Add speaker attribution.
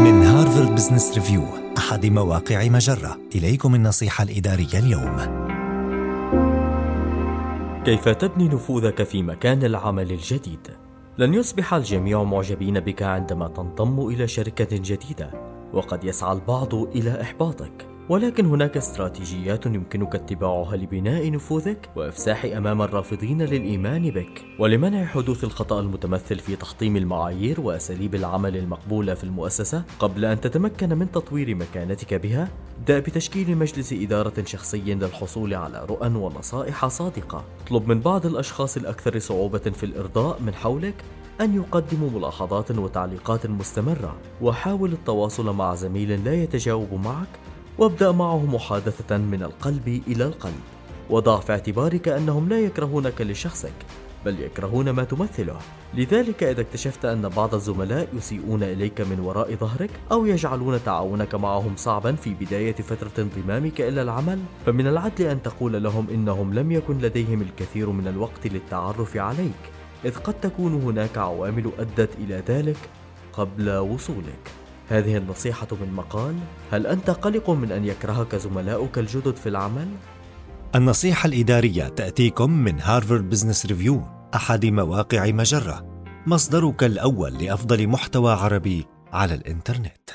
Speaker 1: من هارفارد بزنس ريفيو أحد مواقع مجرة. إليكم النصيحة الإدارية اليوم.
Speaker 2: كيف تبني نفوذك في مكان العمل الجديد؟ لن يصبح الجميع معجبين بك عندما تنضم إلى شركة جديدة وقد يسعى البعض إلى إحباطك. ولكن هناك استراتيجيات يمكنك اتباعها لبناء نفوذك وإفساح أمام الرافضين للإيمان بك. ولمنع حدوث الخطأ المتمثل في تحطيم المعايير وأساليب العمل المقبولة في المؤسسة قبل أن تتمكن من تطوير مكانتك بها ابدا بتشكيل مجلس إدارة شخصي للحصول على رؤى ونصائح صادقة. اطلب من بعض الأشخاص الأكثر صعوبة في الإرضاء من حولك أن يقدموا ملاحظات وتعليقات مستمرة وحاول التواصل مع زميل لا يتجاوب معك وابدأ معه محادثة من القلب إلى القلب. وضع في اعتبارك أنهم لا يكرهونك لشخصك بل يكرهون ما تمثله. لذلك إذا اكتشفت أن بعض الزملاء يسيئون إليك من وراء ظهرك أو يجعلون تعاونك معهم صعبا في بداية فترة انضمامك إلى العمل فمن العدل أن تقول لهم إنهم لم يكن لديهم الكثير من الوقت للتعرف عليك إذ قد تكون هناك عوامل أدت إلى ذلك قبل وصولك. هذه النصيحة من مقال هل أنت قلق من أن يكرهك زملاؤك الجدد في العمل؟
Speaker 1: النصيحة الإدارية تأتيكم من هارفارد بزنس ريفيو أحد مواقع مجرة مصدرك الأول لأفضل محتوى عربي على الإنترنت